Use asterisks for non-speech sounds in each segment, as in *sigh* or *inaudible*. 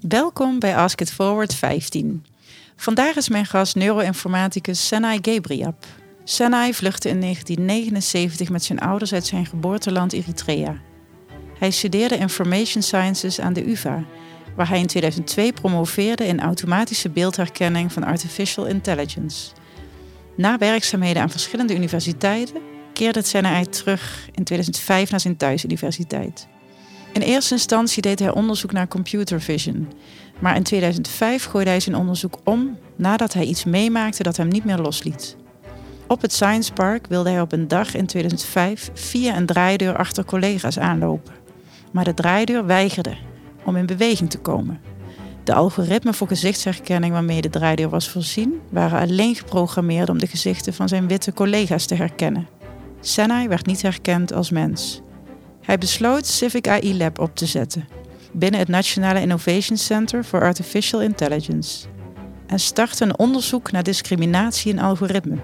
Welkom bij Ask It Forward 15. Vandaag is mijn gast neuroinformaticus Senai Gebriab. Senai vluchtte in 1979 met zijn ouders uit zijn geboorteland Eritrea. Hij studeerde Information Sciences aan de UvA, waar hij in 2002 promoveerde in automatische beeldherkenning van artificial intelligence. Na werkzaamheden aan verschillende universiteiten keerde Senai terug in 2005 naar zijn thuisuniversiteit. In eerste instantie deed hij onderzoek naar computer vision. Maar in 2005 gooide hij zijn onderzoek om nadat hij iets meemaakte dat hem niet meer losliet. Op het Science Park wilde hij op een dag in 2005 via een draaideur achter collega's aanlopen. Maar de draaideur weigerde om in beweging te komen. De algoritmen voor gezichtsherkenning waarmee de draaideur was voorzien, waren alleen geprogrammeerd om de gezichten van zijn witte collega's te herkennen. Senai werd niet herkend als mens. Hij besloot Civic AI Lab op te zetten binnen het Nationale Innovation Center for Artificial Intelligence en startte een onderzoek naar discriminatie in algoritmen.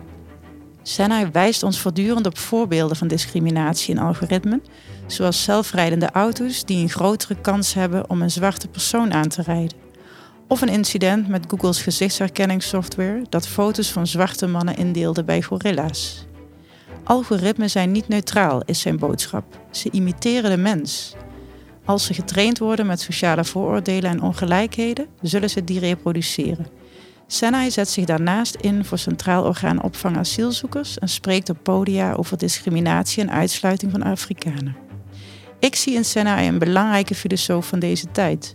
Senai wijst ons voortdurend op voorbeelden van discriminatie in algoritmen, zoals zelfrijdende auto's die een grotere kans hebben om een zwarte persoon aan te rijden. Of een incident met Google's gezichtsherkenningssoftware dat foto's van zwarte mannen indeelde bij gorilla's. Algoritmen zijn niet neutraal, is zijn boodschap. Ze imiteren de mens. Als ze getraind worden met sociale vooroordelen en ongelijkheden, zullen ze die reproduceren. Senai zet zich daarnaast in voor Centraal Orgaan Opvang Asielzoekers en spreekt op podia over discriminatie en uitsluiting van Afrikanen. Ik zie in Senai een belangrijke filosoof van deze tijd.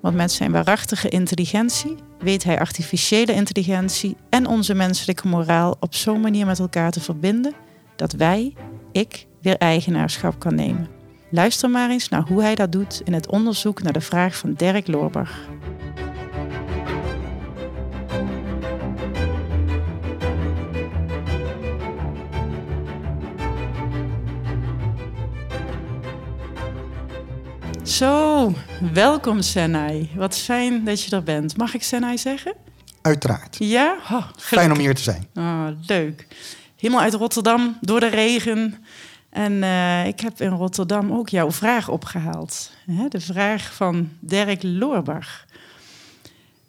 Want met zijn waarachtige intelligentie weet hij artificiële intelligentie en onze menselijke moraal op zo'n manier met elkaar te verbinden dat wij, ik, weer eigenaarschap kan nemen. Luister maar eens naar hoe hij dat doet in het onderzoek naar de vraag van Dirk Loorbach. Zo, welkom Senai. Wat fijn dat je er bent. Mag ik Senai zeggen? Uiteraard. Ja? Oh, fijn om hier te zijn. Oh, leuk. Helemaal uit Rotterdam, door de regen. En uh, ik heb in Rotterdam ook jouw vraag opgehaald. Hè? De vraag van Dirk Loorbach.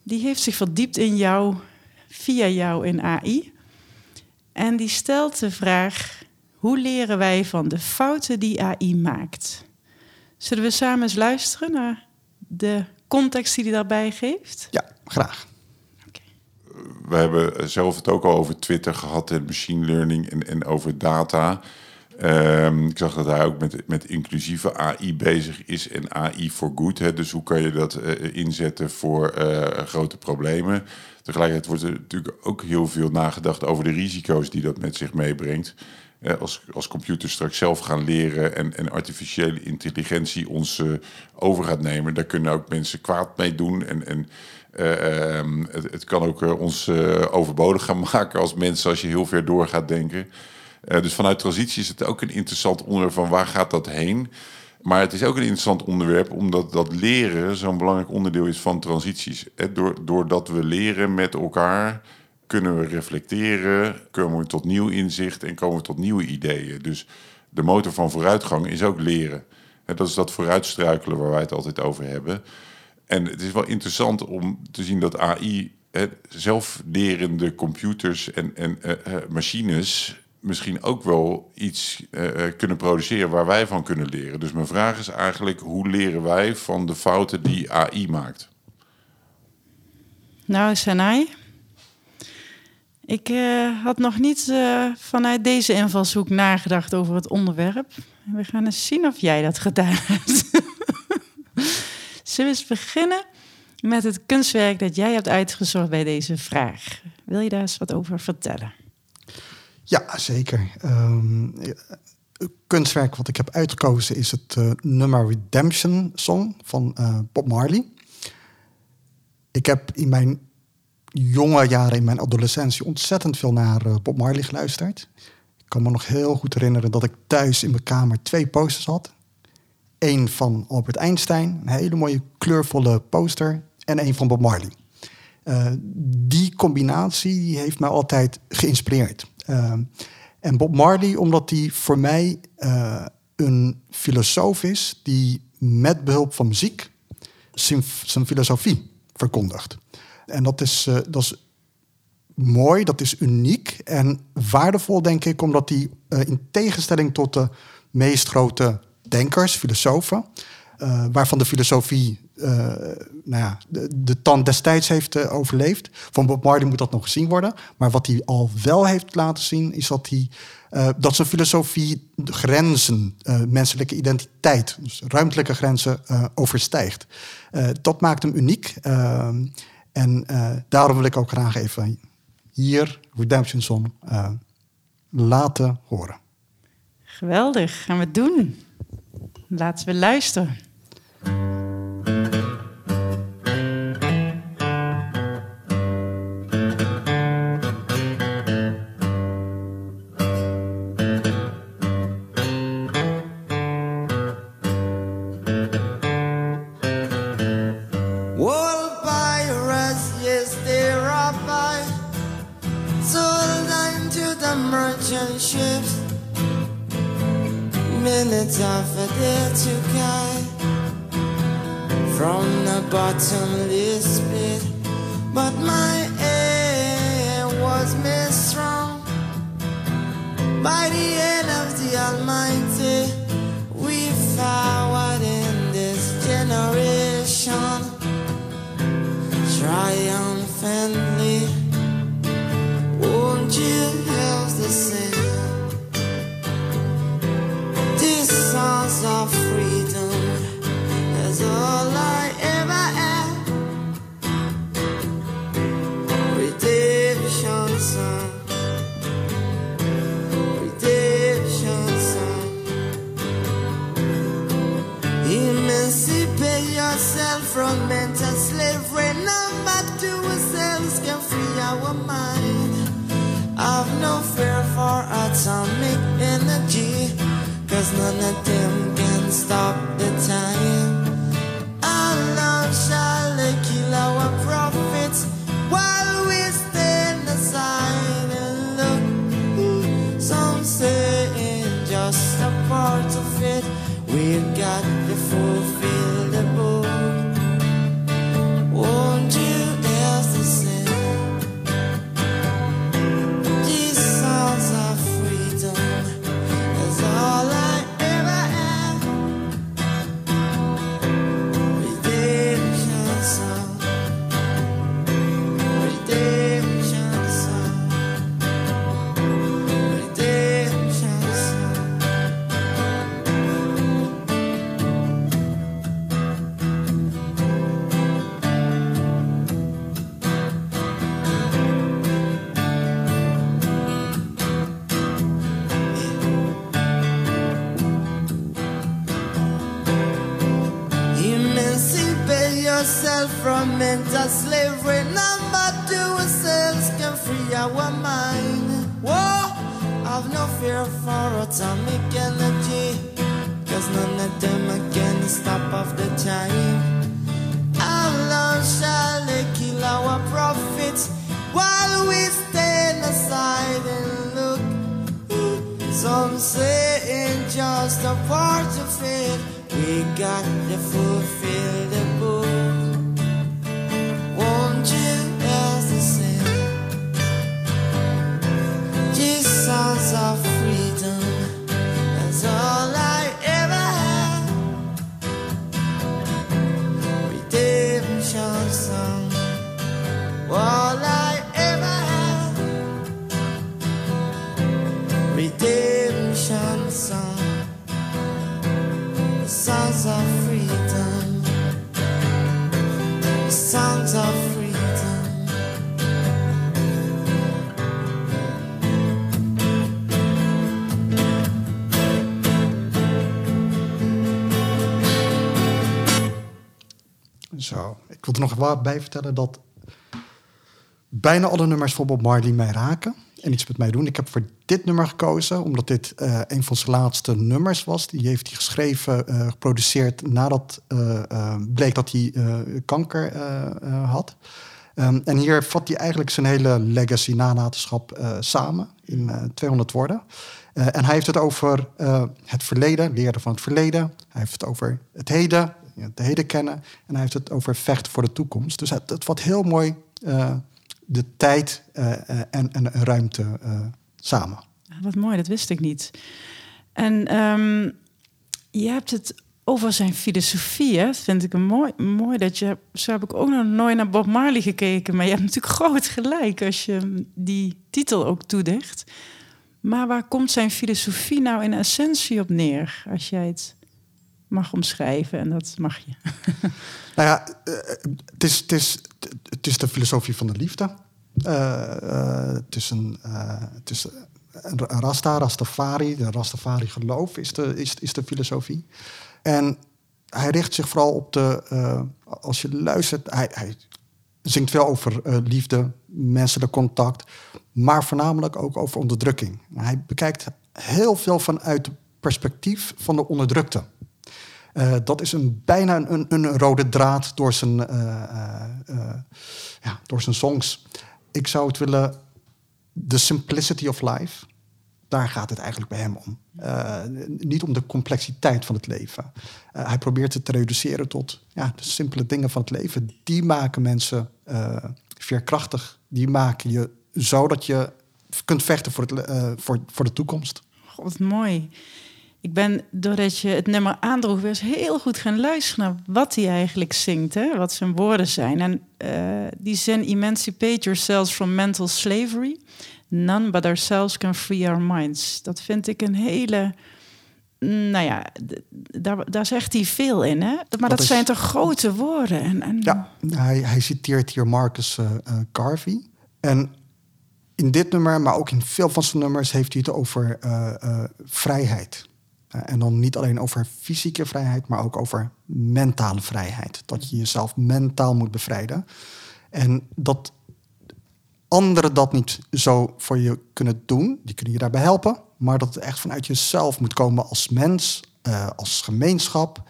Die heeft zich verdiept in jou, via jou in AI. En die stelt de vraag: hoe leren wij van de fouten die AI maakt? Zullen we samen eens luisteren naar de context die hij daarbij geeft? Ja, graag. We hebben zelf het ook al over Twitter gehad en machine learning en, over data. Um, ik zag dat hij ook met, met inclusieve AI bezig is en AI for good. Hè. Dus hoe kan je dat uh, inzetten voor uh, grote problemen? Tegelijkertijd wordt er natuurlijk ook heel veel nagedacht over de risico's die dat met zich meebrengt. Als, als computers straks zelf gaan leren en, en artificiële intelligentie ons over gaat nemen, daar kunnen ook mensen kwaad mee doen. En, en ehm, het, het, kan ook ons overbodig gaan *laughs* maken als mensen als je heel ver door gaat denken. Dus vanuit transitie is het ook een interessant onderwerp van waar gaat dat heen. Maar het is ook een interessant onderwerp omdat dat leren zo'n belangrijk onderdeel is van transities. Door, doordat we leren met elkaar kunnen we reflecteren, komen we tot nieuw inzicht en komen we tot nieuwe ideeën. Dus de motor van vooruitgang is ook leren. Dat is dat vooruitstruikelen waar wij het altijd over hebben. En het is wel interessant om te zien dat AI, zelflerende computers en, en uh, machines misschien ook wel iets uh, kunnen produceren waar wij van kunnen leren. Dus mijn vraag is eigenlijk, hoe leren wij van de fouten die AI maakt? Nou, Sanai, ik had nog niet vanuit deze invalshoek nagedacht over het onderwerp. We gaan eens zien of jij dat gedaan hebt. *laughs* Zullen we eens beginnen met het kunstwerk dat jij hebt uitgezocht bij deze vraag? Wil je daar eens wat over vertellen? Ja, zeker. Um, kunstwerk wat ik heb uitgekozen is het uh, nummer Redemption Song van uh, Bob Marley. Ik heb in mijn jonge jaren, in mijn adolescentie, ontzettend veel naar uh, Bob Marley geluisterd. Ik kan me nog heel goed herinneren dat ik thuis in mijn kamer twee posters had. Eén van Albert Einstein, een hele mooie kleurvolle poster, en één van Bob Marley. die combinatie heeft mij altijd geïnspireerd. Ehm, en Bob Marley, omdat hij voor mij uh, een filosoof is die met behulp van muziek zijn, filosofie verkondigt. En dat is, dat is mooi, dat is uniek en waardevol, denk ik, omdat hij in tegenstelling tot de meest grote denkers, filosofen, uh, waarvan de filosofie uh, nou ja, de, de tand destijds heeft uh, overleefd. Van Bob Marley moet dat nog gezien worden. Maar wat hij al wel heeft laten zien, is dat hij dat zijn filosofie grenzen, menselijke identiteit, dus ruimtelijke grenzen overstijgt. dat maakt hem uniek. en daarom wil ik ook graag even hier Redemption Song laten horen. Geweldig, gaan we het doen. Laten we luisteren. You help the same? Yourself from mental slavery. None but ourselves can free our mind. Whoa, I've no fear for atomic energy. Cause none of them can stop off the time. Allah shall they kill our prophets while we stand aside and look. Some say it's just a part of it. We got to fulfill the book. Zo, ik wil er nog wat bij vertellen dat bijna alle nummers van Bob Marley mij raken en iets met mij doen. Ik heb voor dit nummer gekozen, omdat dit eh, een van zijn laatste nummers was. Die heeft hij geschreven, eh, geproduceerd nadat eh, bleek dat hij kanker had. Ehm, en hier vat hij eigenlijk zijn hele legacy nalatenschap samen in eh, 200 woorden. En hij heeft het over het verleden, leren van het verleden. Hij heeft het over het heden, het heden kennen. En hij heeft het over vechten voor de toekomst. Dus het, het wat heel mooi eh, de tijd eh, eh, en, en ruimte eh, samen. Ah, Wat mooi, dat wist ik niet. En ehm, je hebt het over zijn filosofie, hè? Vind ik mooi, mooi dat je... Zo heb ik ook nog nooit naar Bob Marley gekeken. Maar je hebt natuurlijk *laughs* groot gelijk als je die titel ook toedicht. Maar waar komt zijn filosofie nou in essentie op neer? Als jij het mag omschrijven, en dat mag je. *laughs* Nou ja, eh, het, is, het, is, het is de filosofie van de liefde. Eh, eh, het is een, het is een Rasta, Rastafari, de Rastafari geloof is de, is, is de filosofie. En hij richt zich vooral op de, als je luistert, hij, hij zingt veel over liefde, menselijk contact, maar voornamelijk ook over onderdrukking. Hij bekijkt heel veel vanuit het perspectief van de onderdrukte. Eh, dat is een, bijna een, een, rode draad door zijn, eh, eh, ja, door zijn songs. Ik zou het willen... The simplicity of life. Daar gaat het eigenlijk bij hem om. Niet om de complexiteit van het leven. Hij probeert het te reduceren tot ja, de simpele dingen van het leven. Die maken mensen veerkrachtig. Die maken je zodat je kunt vechten voor, het, voor, voor de toekomst. God, mooi. Ik ben, doordat je het nummer aandroeg, weer eens heel goed gaan luisteren naar wat hij eigenlijk zingt, hè? wat zijn woorden zijn. En eh, die zin, emancipate yourselves from mental slavery. None but ourselves can free our minds. Dat vind ik een hele, nou ja, daar, daar zegt hij veel in. Hè? Maar dat, is- zijn toch grote woorden. En, en, Ja, hij, hij citeert hier Marcus eh, Garvey. En in dit nummer, maar ook in veel van zijn nummers, heeft hij het over vrijheid. Eh, en dan niet alleen over fysieke vrijheid, maar ook over mentale vrijheid. Dat je jezelf mentaal moet bevrijden. En dat anderen dat niet zo voor je kunnen doen. Die kunnen je daarbij helpen. Maar dat het echt vanuit jezelf moet komen als mens, eh, als gemeenschap.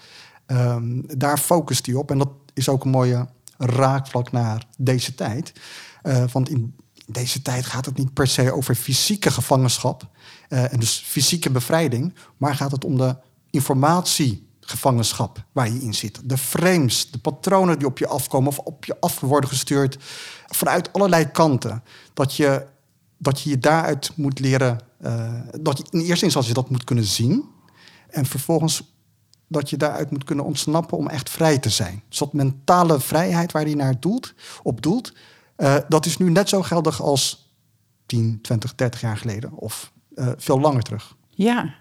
Ehm, daar focust hij op. En dat is ook een mooie raakvlak naar deze tijd. Eh, want in deze tijd gaat het niet per se over fysieke gevangenschap. Eh, en dus fysieke bevrijding. Maar gaat het om de informatiegevangenschap waar je in zit. De frames, de patronen die op je afkomen of op je af worden gestuurd vanuit allerlei kanten. Dat je dat je, je daaruit moet leren, eh, dat je in eerste instantie dat moet kunnen zien. En vervolgens dat je daaruit moet kunnen ontsnappen om echt vrij te zijn. Dus dat mentale vrijheid waar hij naar doelt, op doelt, eh, dat is nu net zo geldig als 10, 20, 30 jaar geleden of eh, veel langer terug. Ja,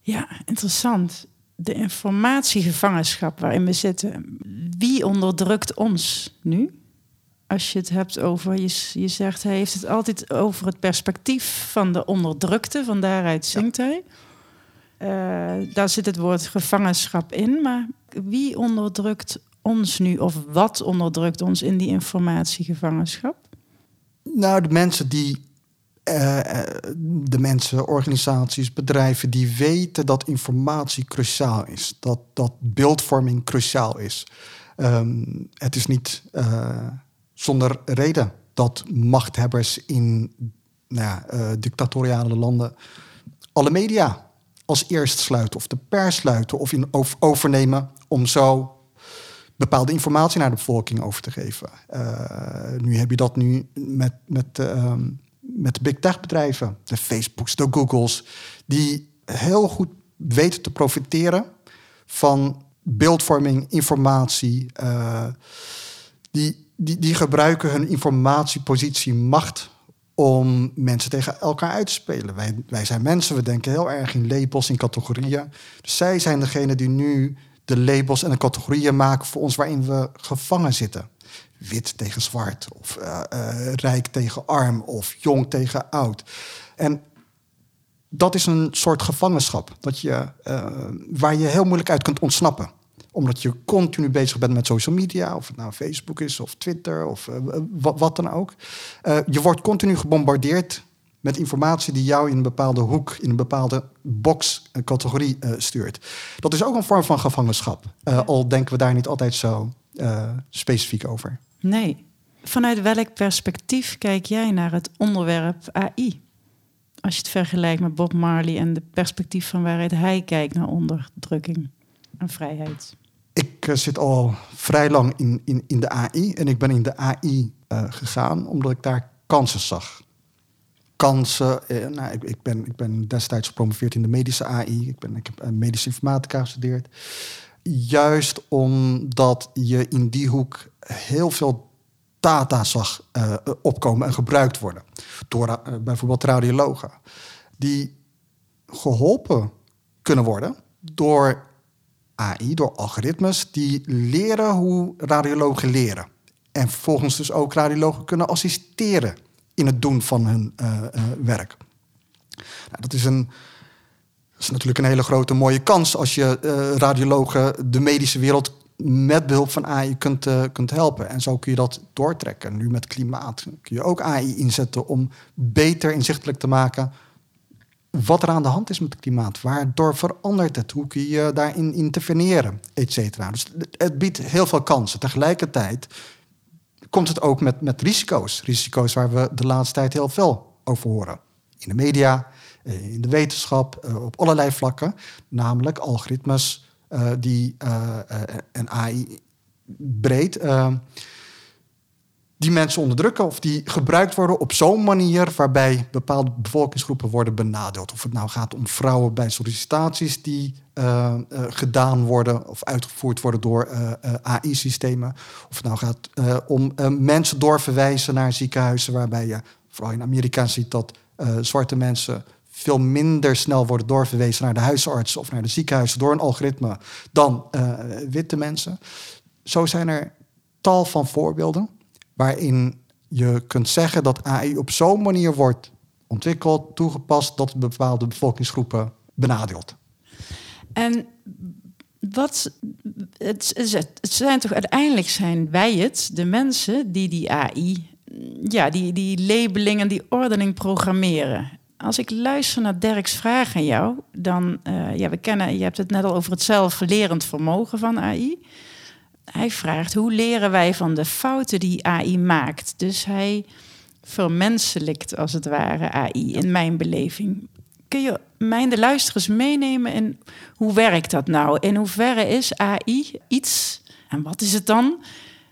ja, interessant. De informatiegevangenschap waarin we zitten. Wie onderdrukt ons nu? Als je het hebt over, je, je zegt hij heeft het altijd over het perspectief van de onderdrukte, van daaruit zingt hij. Eh, daar zit het woord gevangenschap in, maar wie onderdrukt ons nu of wat onderdrukt ons in die informatiegevangenschap? Nou, de mensen die. Eh, eh, de mensen, organisaties, bedrijven die weten dat informatie cruciaal is. Dat, dat beeldvorming cruciaal is. Ehm, het is niet eh, zonder reden dat machthebbers in nou ja, dictatoriale landen alle media als eerst sluiten of de pers sluiten of in, overnemen om zo bepaalde informatie naar de bevolking over te geven. Nu heb je dat nu met, met, ehm, met de big tech bedrijven, de Facebooks, de Googles, die heel goed weten te profiteren van beeldvorming, informatie. eh, die, die, die gebruiken hun informatiepositie, macht om mensen tegen elkaar uit te spelen. Wij, wij zijn mensen, we denken heel erg in labels, in categorieën. Dus zij zijn degene die nu de labels en de categorieën maken voor ons waarin we gevangen zitten. Wit tegen zwart, of eh, eh, rijk tegen arm, of jong tegen oud. En dat is een soort gevangenschap dat je, eh, waar je heel moeilijk uit kunt ontsnappen omdat je continu bezig bent met social media, of het nou Facebook is of Twitter of wat, wat dan ook. Je wordt continu gebombardeerd met informatie die jou in een bepaalde hoek, in een bepaalde box, een categorie stuurt. Dat is ook een vorm van gevangenschap, al denken we daar niet altijd zo specifiek over. Nee. Vanuit welk perspectief kijk jij naar het onderwerp AI? Als je het vergelijkt met Bob Marley en de perspectief van waaruit hij kijkt naar onderdrukking en vrijheid. Ik eh, zit al vrij lang in, in, in de AI. En ik ben in de AI eh, gegaan omdat ik daar kansen zag. Kansen. eh, nou, ik, ik, ben, ik ben destijds gepromoveerd in de medische AI. Ik, ben, ik heb medische informatica gestudeerd. Juist omdat je in die hoek heel veel data zag eh, opkomen en gebruikt worden. Door eh, bijvoorbeeld radiologen. Die geholpen kunnen worden door AI, door algoritmes die leren hoe radiologen leren. En vervolgens dus ook radiologen kunnen assisteren in het doen van hun eh, werk. Nou, dat, is een, is natuurlijk een hele grote mooie kans als je eh, radiologen de medische wereld met behulp van AI kunt, eh, kunt helpen. En zo kun je dat doortrekken. Nu met klimaat kun je ook AI inzetten om beter inzichtelijk te maken wat er aan de hand is met het klimaat. Waardoor verandert het? Hoe kun je daarin interveneren? Et cetera. Dus het biedt heel veel kansen. Tegelijkertijd komt het ook met, met risico's. Risico's waar we de laatste tijd heel veel over horen. In de media, in de wetenschap, eh, op allerlei vlakken. Namelijk algoritmes eh, die, eh, eh, en AI breed... eh, die mensen onderdrukken of die gebruikt worden op zo'n manier waarbij bepaalde bevolkingsgroepen worden benadeeld. Of het nou gaat om vrouwen bij sollicitaties die eh, eh, gedaan worden of uitgevoerd worden door eh, eh, AI-systemen. Of het nou gaat eh, om eh, mensen doorverwijzen naar ziekenhuizen waarbij je vooral in Amerika ziet dat eh, zwarte mensen veel minder snel worden doorverwezen naar de huisarts of naar de ziekenhuizen door een algoritme dan eh, witte mensen. Zo zijn er tal van voorbeelden waarin je kunt zeggen dat AI op zo'n manier wordt ontwikkeld, toegepast, dat bepaalde bevolkingsgroepen benadeelt. En wat het, het zijn toch uiteindelijk zijn wij het, de mensen die die AI, ja, die, die labeling en die ordening programmeren. Als ik luister naar Dirks vraag aan jou, dan, eh, ja, we kennen, je hebt het net al over het zelflerend vermogen van AI. Hij vraagt hoe leren wij van de fouten die AI maakt. Dus hij vermenselijkt als het ware AI in mijn beleving. Kun je mij en de luisteraars meenemen in hoe werkt dat nou? In hoeverre is AI iets, en wat is het dan,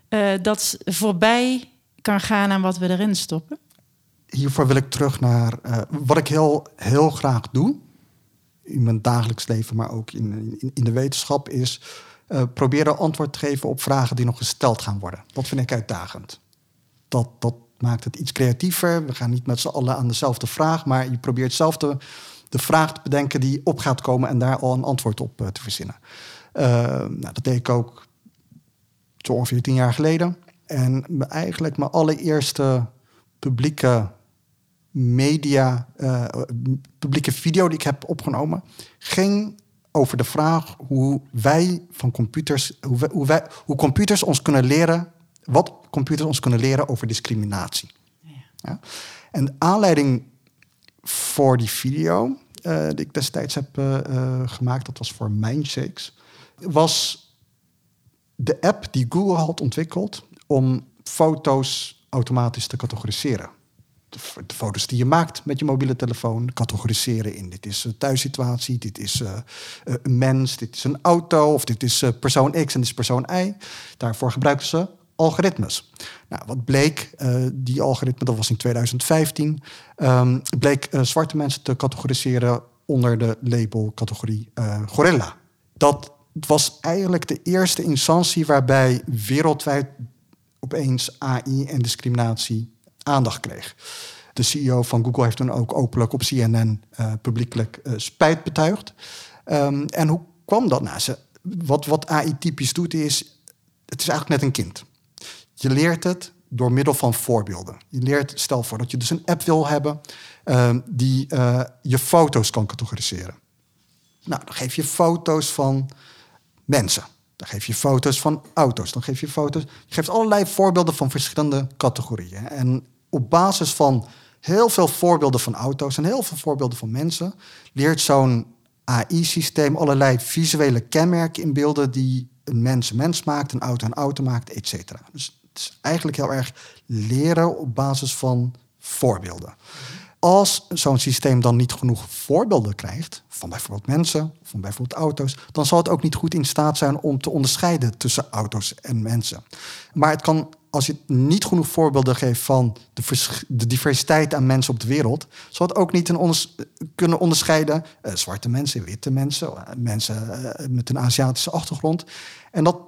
eh, dat voorbij kan gaan aan wat we erin stoppen? Hiervoor wil ik terug naar eh, wat ik heel, heel graag doe. In mijn dagelijks leven, maar ook in, in, in de wetenschap, is eh, proberen antwoord te geven op vragen die nog gesteld gaan worden. Dat vind ik uitdagend. Dat, dat maakt het iets creatiever. We gaan niet met z'n allen aan dezelfde vraag, maar je probeert zelf de, de vraag te bedenken die op gaat komen en daar al een antwoord op eh, te verzinnen. Nou, dat deed ik ook zo ongeveer tien jaar geleden. En eigenlijk mijn allereerste publieke media, eh, publieke video die ik heb opgenomen, ging over de vraag hoe wij van computers, hoe, wij, hoe, wij, hoe computers ons kunnen leren, wat computers ons kunnen leren over discriminatie. Ja. En de aanleiding voor die video, eh, die ik destijds heb eh, gemaakt, dat was voor Mindshakes, was de app die Google had ontwikkeld om foto's automatisch te categoriseren. De, foto's die je maakt met je mobiele telefoon categoriseren in dit is een thuissituatie, dit is eh, eh, een mens, dit is een auto of dit is eh, persoon X en dit is persoon Y. Daarvoor gebruikten ze algoritmes. Nou, wat bleek, die algoritme, dat was in 2015, ehm, bleek zwarte mensen te categoriseren onder de labelcategorie eh gorilla. Dat was eigenlijk de eerste instantie waarbij wereldwijd opeens AI en discriminatie aandacht kreeg. De CEO van Google heeft toen ook openlijk op CNN eh, publiekelijk eh, spijt betuigd. Ehm, en hoe kwam dat? Nou, ze, wat, wat AI typisch doet is, het is eigenlijk net een kind. Je leert het door middel van voorbeelden. Je leert, stel voor dat je dus een app wil hebben ehm, die eh, je foto's kan categoriseren. Nou, dan geef je foto's van mensen. Dan geef je foto's van auto's. Dan geef je foto's. Je geeft allerlei voorbeelden van verschillende categorieën. En op basis van heel veel voorbeelden van auto's en heel veel voorbeelden van mensen, leert zo'n AI-systeem allerlei visuele kenmerken in beelden die een mens mens maakt, een auto een auto maakt, et cetera. Dus het is eigenlijk heel erg leren op basis van voorbeelden. Als zo'n systeem dan niet genoeg voorbeelden krijgt, van bijvoorbeeld mensen van bijvoorbeeld auto's, dan zal het ook niet goed in staat zijn om te onderscheiden tussen auto's en mensen. Maar het kan, als je niet genoeg voorbeelden geeft van de, vers- de diversiteit aan mensen op de wereld, zal het ook niet een onders- kunnen onderscheiden eh, zwarte mensen, witte mensen, eh, mensen eh, met een Aziatische achtergrond. En dat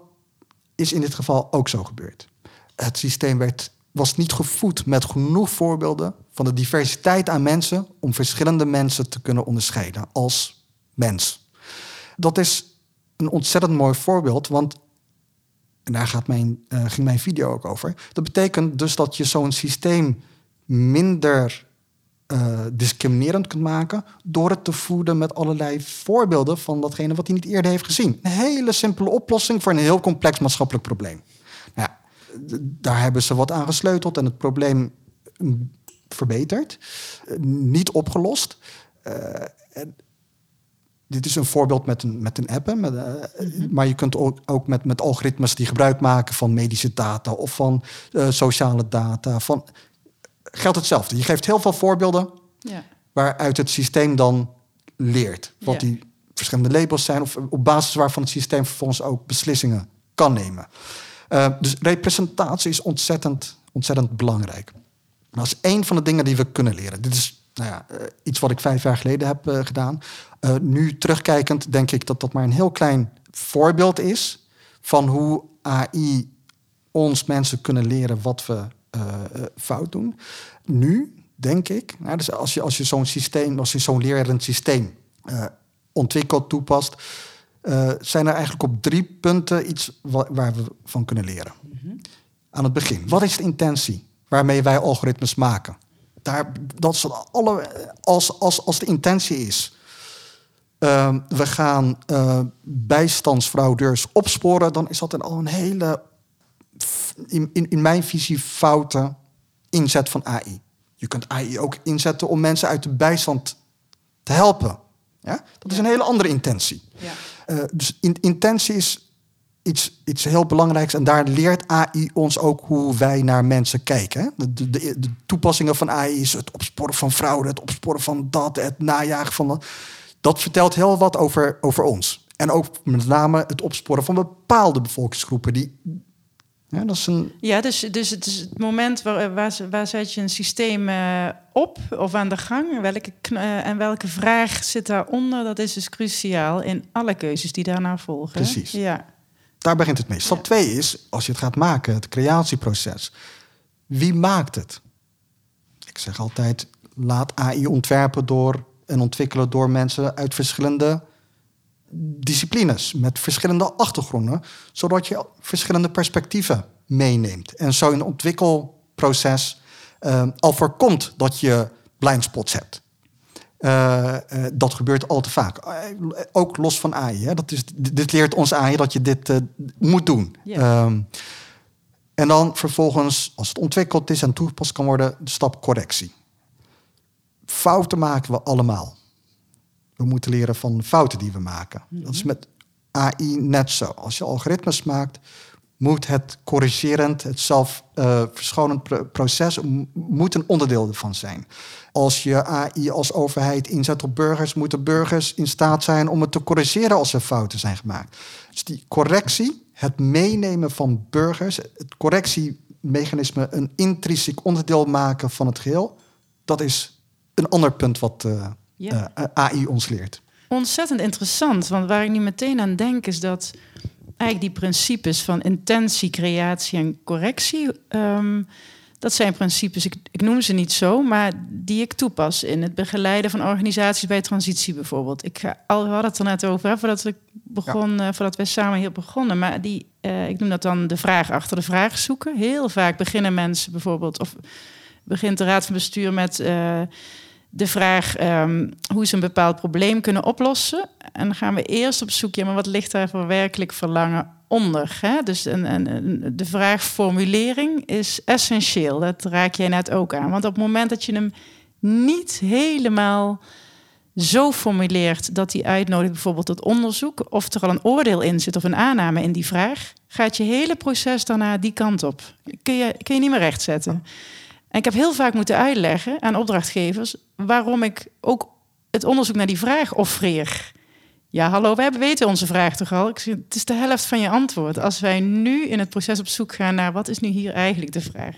is in dit geval ook zo gebeurd. Het systeem werd, was niet gevoed met genoeg voorbeelden van de diversiteit aan mensen om verschillende mensen te kunnen onderscheiden als mens. Dat is een ontzettend mooi voorbeeld, want en daar gaat mijn, eh, ging mijn video ook over. Dat betekent dus dat je zo'n systeem minder eh, discriminerend kunt maken door het te voeden met allerlei voorbeelden van datgene wat hij niet eerder heeft gezien. Een hele simpele oplossing voor een heel complex maatschappelijk probleem. Nou daar hebben ze wat aan gesleuteld en het probleem verbeterd, eh, niet opgelost. Eh, en dit is een voorbeeld met een, met een app, met, eh, maar je kunt ook, ook met, met algoritmes die gebruik maken van medische data of van sociale data. Van, geldt hetzelfde. Je geeft heel veel voorbeelden Ja. waaruit het systeem dan leert. Wat Ja. die verschillende labels zijn, of op basis waarvan het systeem vervolgens ook beslissingen kan nemen. Dus representatie is ontzettend, ontzettend belangrijk. Dat is één van de dingen die we kunnen leren. Dit is nou ja, eh, iets wat ik vijf jaar geleden heb eh, gedaan. Eh, nu terugkijkend denk ik dat dat maar een heel klein voorbeeld is van hoe AI ons mensen kunnen leren wat we fout doen. Nu denk ik, nou, dus als je, als je zo'n systeem, als je zo'n lerend systeem ontwikkelt, toepast, zijn er eigenlijk op drie punten iets wa- waar we van kunnen leren. Aan het begin, wat is de intentie waarmee wij algoritmes maken? Daar, dat is alle, als, als, als de intentie is. ehm, we gaan eh, bijstandsfraudeurs opsporen, dan is dat al een hele, in, in, in mijn visie, foute inzet van AI. Je kunt AI ook inzetten om mensen uit de bijstand te helpen. Ja? Dat is een hele andere intentie. Ja. Eh, dus in, intentie is iets, iets heel belangrijks. En daar leert AI ons ook hoe wij naar mensen kijken. De, de, de, toepassingen van AI is het opsporen van fraude, het opsporen van dat, het najagen van dat. Dat vertelt heel wat over, over ons. En ook met name het opsporen van bepaalde bevolkingsgroepen. Die, ja, dat is een, Ja, dus, dus het is het moment waar, waar, waar zet je een systeem eh, op of aan de gang? Welke, eh, en welke vraag zit daaronder? Dat is dus cruciaal in alle keuzes die daarna volgen. Precies. Ja. Daar begint het mee. Stap 2 is, als je het gaat maken, het creatieproces. Wie maakt het? Ik zeg altijd, laat AI ontwerpen door en ontwikkelen door mensen uit verschillende disciplines, met verschillende achtergronden, zodat je verschillende perspectieven meeneemt. En zo in het ontwikkelproces eh, al voorkomt dat je blindspots hebt. Eh, eh, dat gebeurt al te vaak. Eh, ook los van AI. Hè? Dat is, dit dit leert ons AI dat je dit moet doen. Ehm, en dan vervolgens, als het ontwikkeld is en toegepast kan worden, de stap correctie. Fouten maken we allemaal. We moeten leren van fouten die we maken. Dat is met AI net zo. Als je algoritmes maakt, moet het corrigerend, het zelfverschonend pro- proces moet een onderdeel ervan zijn. Als je AI als overheid inzet op burgers, moeten burgers in staat zijn om het te corrigeren als er fouten zijn gemaakt. Dus die correctie, het meenemen van burgers, het correctiemechanisme een intrinsiek onderdeel maken van het geheel, dat is een ander punt wat eh, Ja. eh, AI ons leert. Ontzettend interessant, want waar ik nu meteen aan denk is dat eigenlijk die principes van intentie, creatie en correctie, ehm, dat zijn principes, ik, ik noem ze niet zo, maar die ik toepas in het begeleiden van organisaties bij transitie bijvoorbeeld. Ik ga, al we hadden het er net over, hè, voordat, ik begon, eh, voordat we samen hier begonnen, maar die, eh, ik noem dat dan de vraag achter de vraag zoeken. Heel vaak beginnen mensen bijvoorbeeld, of begint de raad van bestuur met eh, de vraag ehm, hoe ze een bepaald probleem kunnen oplossen. En dan gaan we eerst op zoek, ja, maar wat ligt daar voor werkelijk verlangen onder? Hè? Dus een, de vraagformulering is essentieel. Dat raak jij net ook aan. Want op het moment dat je hem niet helemaal zo formuleert dat hij uitnodigt bijvoorbeeld tot onderzoek, of er al een oordeel in zit of een aanname in die vraag, gaat je hele proces daarna die kant op. Kun je, kun je niet meer rechtzetten. En ik heb heel vaak moeten uitleggen aan opdrachtgevers waarom ik ook het onderzoek naar die vraag offreer. Ja, hallo, wij weten onze vraag toch al? Het is de helft van je antwoord. Als wij nu in het proces op zoek gaan naar wat is nu hier eigenlijk de vraag.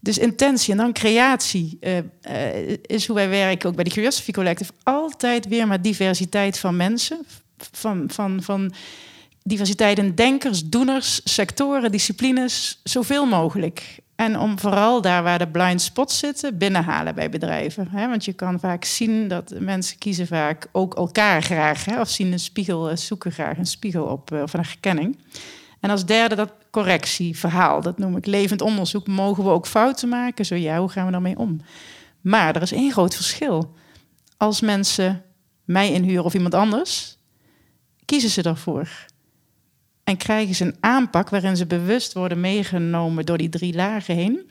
Dus intentie en dan creatie uh, uh, is hoe wij werken, ook bij de Curiosity Collective. Altijd weer met diversiteit van mensen, van, van, van diversiteit in denkers, doeners, sectoren, disciplines, zoveel mogelijk. En om vooral daar waar de blind spots zitten, binnenhalen bij bedrijven. Want je kan vaak zien dat mensen kiezen vaak ook elkaar graag. Of zien een spiegel, eh, zoeken graag een spiegel op of een herkenning. En als derde dat correctieverhaal. Dat noem ik levend onderzoek. Mogen we ook fouten maken? Zo ja, hoe gaan we daarmee om? Maar er is één groot verschil. Als mensen mij inhuren of iemand anders, kiezen ze daarvoor. En krijgen ze een aanpak waarin ze bewust worden meegenomen door die drie lagen heen.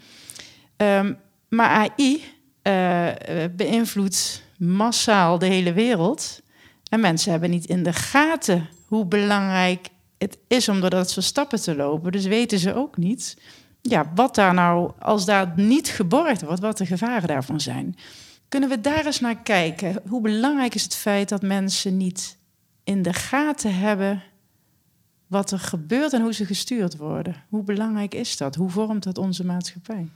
Um, maar AI uh, beïnvloedt massaal de hele wereld. En mensen hebben niet in de gaten hoe belangrijk het is om dat soort stappen te lopen. Dus weten ze ook niet ja, wat daar nou, als daar niet geborgd wordt, wat de gevaren daarvan zijn. Kunnen we daar eens naar kijken? Hoe belangrijk is het feit dat mensen niet in de gaten hebben wat er gebeurt en hoe ze gestuurd worden? Hoe belangrijk is dat? Hoe vormt dat onze maatschappij?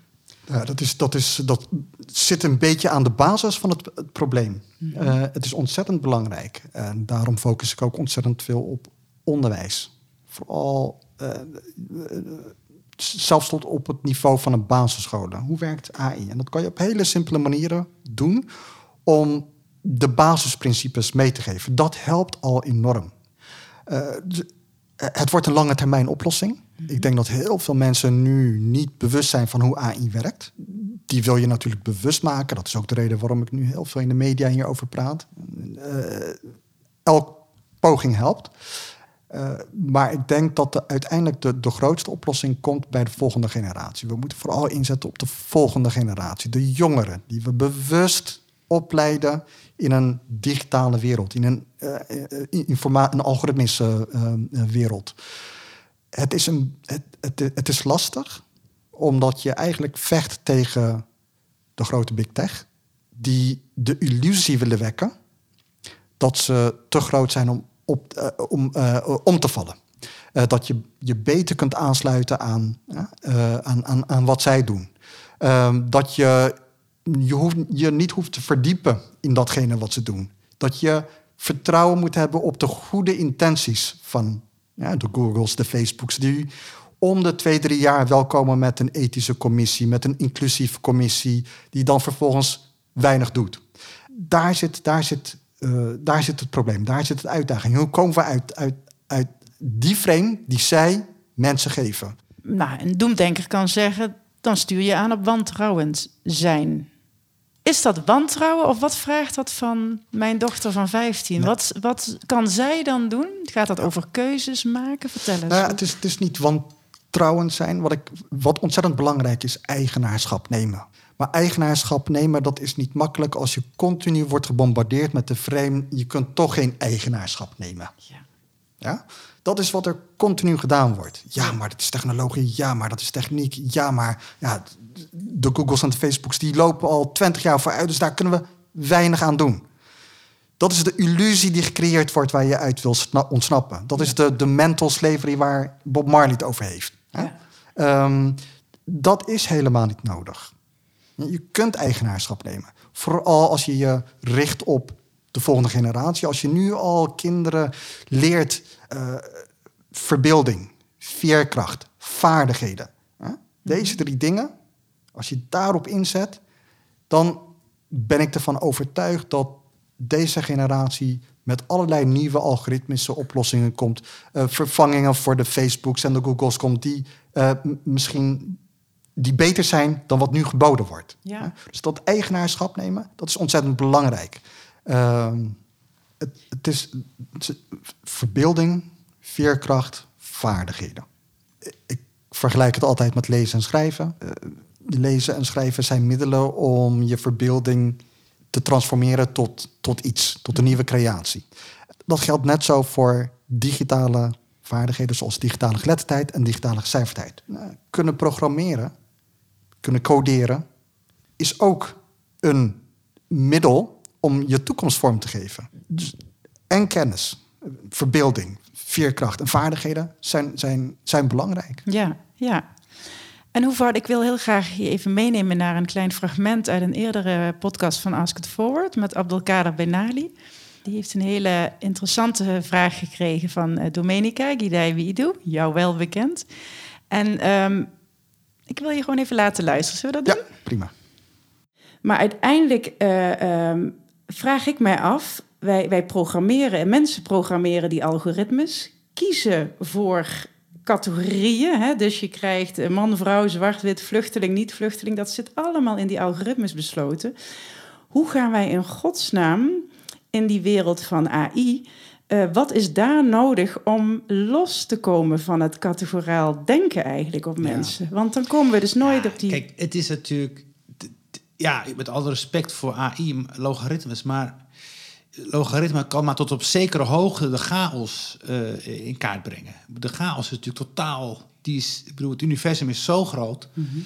Ja, dat, is, dat, is, dat zit een beetje aan de basis van het, het probleem. Uh, het is ontzettend belangrijk. En daarom focus ik ook ontzettend veel op onderwijs. Vooral uh, zelfs tot op het niveau van een basisscholen. Hoe werkt AI? En dat kan je op hele simpele manieren doen om de basisprincipes mee te geven. Dat helpt al enorm. Uh, het wordt een lange termijn oplossing. Ik denk dat heel veel mensen nu niet bewust zijn van hoe AI werkt. Die wil je natuurlijk bewust maken. Dat is ook de reden waarom ik nu heel veel in de media hierover praat. Uh, elk poging helpt. Uh, maar ik denk dat de, uiteindelijk de, de grootste oplossing komt bij de volgende generatie. We moeten vooral inzetten op de volgende generatie. De jongeren, die we bewust opleiden in een digitale wereld, in een, uh, een algoritmische uh, wereld. Het is, een, het, het, het is lastig, omdat je eigenlijk vecht tegen de grote big tech, die de illusie willen wekken dat ze te groot zijn om op, om, om te vallen. Dat je je beter kunt aansluiten aan, aan, aan, aan wat zij doen. Ehm, dat je je, hoeft, je niet hoeft te verdiepen in datgene wat ze doen. Dat je vertrouwen moet hebben op de goede intenties van ja, de Googles, de Facebooks, die om de twee, drie jaar wel komen met een ethische commissie, met een inclusieve commissie, die dan vervolgens weinig doet. Daar zit, daar zit uh, daar zit het probleem, daar zit de uitdaging. Hoe komen we uit, uit, uit die frame die zij mensen geven? Nou, een doemdenker kan zeggen, dan stuur je aan op wantrouwend zijn. Is dat wantrouwen of wat vraagt dat van mijn dochter van 15? Nee. Wat, wat kan zij dan doen? Gaat dat over keuzes maken? Vertel eens. Nou ja, het, is, het is niet wantrouwend zijn. Wat, ik, wat ontzettend belangrijk is, eigenaarschap nemen. Maar eigenaarschap nemen, dat is niet makkelijk als je continu wordt gebombardeerd met de frame. Je kunt toch geen eigenaarschap nemen. Ja. ja? Dat is wat er continu gedaan wordt. Ja, maar dat is technologie. Ja, maar dat is techniek. Ja, maar ja, de Googles en de Facebooks die lopen al twintig jaar vooruit. Dus daar kunnen we weinig aan doen. Dat is de illusie die gecreëerd wordt waar je uit wil ontsnappen. Dat is de, de mental slavery waar Bob Marley het over heeft. Ja. Um, dat is helemaal niet nodig. Je kunt eigenaarschap nemen. Vooral als je je richt op de volgende generatie. Als je nu al kinderen leert uh, verbeelding, veerkracht, vaardigheden. Hè? Deze drie dingen, als je daarop inzet, dan ben ik ervan overtuigd dat deze generatie met allerlei nieuwe algoritmische oplossingen komt. Uh, vervangingen voor de Facebooks en de Googles komt, die uh, misschien die beter zijn dan wat nu geboden wordt. Ja. Dus dat eigenaarschap nemen, dat is ontzettend belangrijk. Uh, het, is, verbeelding, veerkracht, vaardigheden. Ik vergelijk het altijd met lezen en schrijven. Uh, lezen en schrijven zijn middelen om je verbeelding te transformeren tot, tot iets, tot een nieuwe creatie. Dat geldt net zo voor digitale vaardigheden zoals digitale geletterdheid en digitale gecijferdheid. Nou, kunnen programmeren kunnen coderen, is ook een middel om je toekomst vorm te geven. Dus, en kennis, verbeelding, veerkracht en vaardigheden zijn, zijn, zijn belangrijk. Ja, ja. En hoe vaart, ik wil heel graag je even meenemen naar een klein fragment uit een eerdere podcast van Ask It Forward met Abdelkader Benali. Die heeft een hele interessante vraag gekregen van uh, Domenica Gidei Widu, jou wel bekend. En um, ik wil je gewoon even laten luisteren. Zullen we dat doen? Ja, prima. Maar uiteindelijk uh, um, vraag ik mij af, wij, wij programmeren en mensen programmeren die algoritmes, kiezen voor categorieën. Hè? Dus je krijgt man, vrouw, zwart, wit, vluchteling, niet vluchteling. Dat zit allemaal in die algoritmes besloten. Hoe gaan wij in godsnaam in die wereld van AI. Uh, wat is daar nodig om los te komen van het categoraal denken eigenlijk op mensen? Ja. Want dan komen we dus nooit ja, op die... Kijk, het is natuurlijk... Ja, met alle respect voor AI, logaritmes, maar logaritme kan maar tot op zekere hoogte de chaos uh, in kaart brengen. De chaos is natuurlijk totaal... Die is, ik bedoel, het universum is zo groot. Mm -hmm.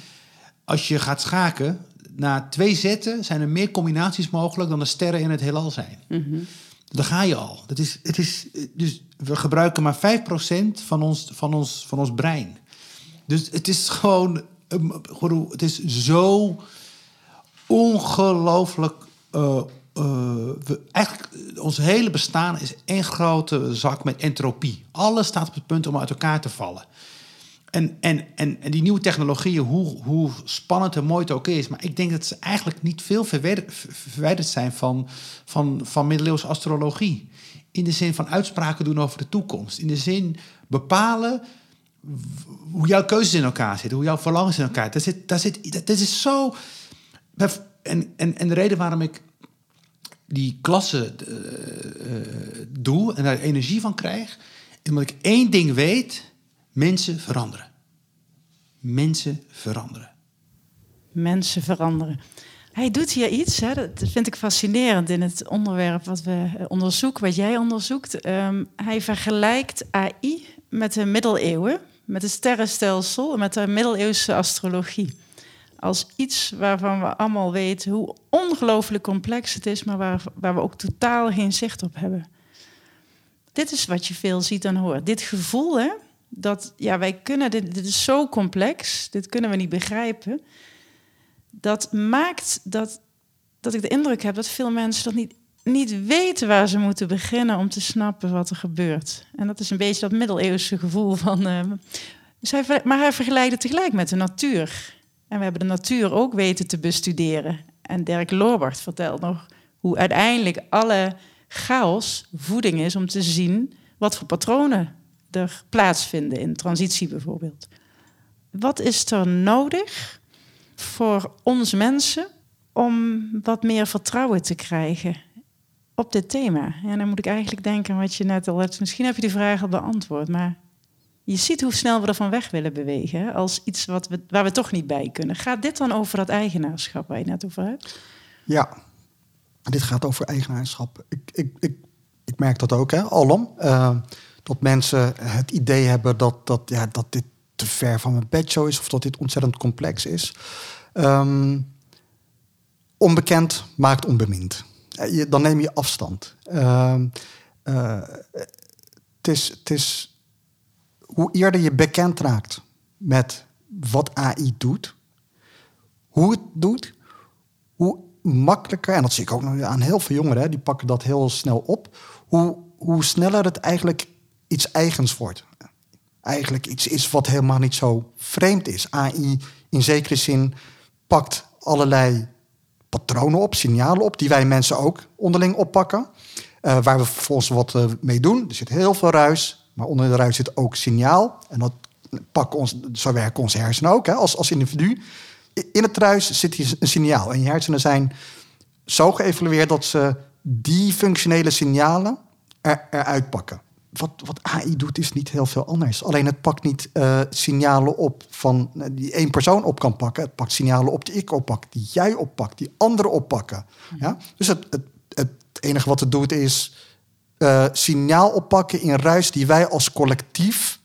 Als je gaat schaken, na twee zetten zijn er meer combinaties mogelijk dan de sterren in het heelal zijn. Mm -hmm. Daar ga je al. Dat is, het is, dus we gebruiken maar 5% van ons, van, ons, van ons brein. Dus het is gewoon. Het is zo ongelooflijk. Uh, we, eigenlijk, ons hele bestaan is één grote zak met entropie. Alles staat op het punt om uit elkaar te vallen. En, en, en, en die nieuwe technologieën, hoe, hoe spannend en mooi het ook is, maar ik denk dat ze eigenlijk niet veel verwijderd, zijn van, van, van middeleeuwse astrologie. In de zin van uitspraken doen over de toekomst. In de zin bepalen hoe jouw keuzes in elkaar zitten, hoe jouw verlangens in elkaar zitten. Zit, daar zit, dat, dat is zo. En, en, en de reden waarom ik die klasse uh, uh, doe en daar energie van krijg, omdat ik één ding weet Mensen veranderen. Mensen veranderen. Mensen veranderen. Hij doet hier iets, hè, dat vind ik fascinerend in het onderwerp wat we onderzoeken, wat jij onderzoekt. Um, hij vergelijkt AI met de middeleeuwen, met het sterrenstelsel, met de middeleeuwse astrologie. Als iets waarvan we allemaal weten hoe ongelooflijk complex het is, maar waar, waar we ook totaal geen zicht op hebben. Dit is wat je veel ziet en hoort. Dit gevoel, hè, dat ja, wij kunnen, dit, dit is zo complex, dit kunnen we niet begrijpen. Dat maakt dat, dat ik de indruk heb dat veel mensen dat niet, niet weten waar ze moeten beginnen om te snappen wat er gebeurt. En dat is een beetje dat middeleeuwse gevoel van. Hij, maar hij vergelijkt het tegelijk met de natuur. En we hebben de natuur ook weten te bestuderen. En Dirk Lorbert vertelt nog hoe uiteindelijk alle chaos voeding is om te zien wat voor patronen er plaatsvinden in transitie bijvoorbeeld. Wat is er nodig voor ons mensen om wat meer vertrouwen te krijgen op dit thema? En dan moet ik eigenlijk denken wat je net al hebt. Misschien heb je die vraag al beantwoord, maar je ziet hoe snel we ervan weg willen bewegen als iets wat we, waar we toch niet bij kunnen. Gaat dit dan over dat eigenaarschap waar je net over hebt? Ja, dit gaat over eigenaarschap. Ik, ik, ik, ik merk dat ook, hè, alom. Uh, dat mensen het idee hebben dat, dat, ja, dat dit te ver van mijn bedshow is of dat dit ontzettend complex is. Um, onbekend maakt onbemind. Dan neem je afstand. Uh, uh, het, is, het is hoe eerder je bekend raakt met wat AI doet, hoe het doet, hoe makkelijker, en dat zie ik ook nog aan heel veel jongeren, die pakken dat heel snel op, hoe, hoe sneller het eigenlijk iets eigens wordt. Eigenlijk iets is wat helemaal niet zo vreemd is. AI in zekere zin pakt allerlei patronen op, signalen op, die wij mensen ook onderling oppakken. Uh, waar we vervolgens wat uh, mee doen. Er zit heel veel ruis, maar onder de ruis zit ook signaal. En dat pakken ons, zo werken onze hersenen ook, hè, als, als individu. In het ruis zit hier een signaal. En je hersenen zijn zo geëvalueerd dat ze die functionele signalen er, eruit pakken wat, wat AI doet is niet heel veel anders. Alleen het pakt niet uh, signalen op van uh, die één persoon op kan pakken. Het pakt signalen op die ik oppak, die jij oppakt, die anderen oppakken. Ja? Dus het, het, het enige wat het doet is uh, signaal oppakken in ruis die wij als collectief